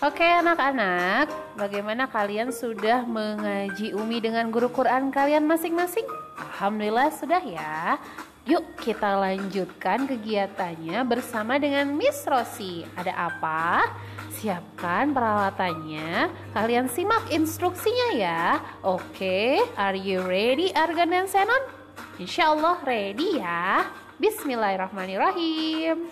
Oke anak-anak, bagaimana kalian sudah mengaji Umi dengan guru Quran kalian masing-masing? Alhamdulillah sudah ya. Yuk kita lanjutkan kegiatannya bersama dengan Miss Rosi. Ada apa? Siapkan peralatannya. Kalian simak instruksinya ya. Oke, are you ready Argan dan Senon? Insya Allah ready ya. Bismillahirrahmanirrahim.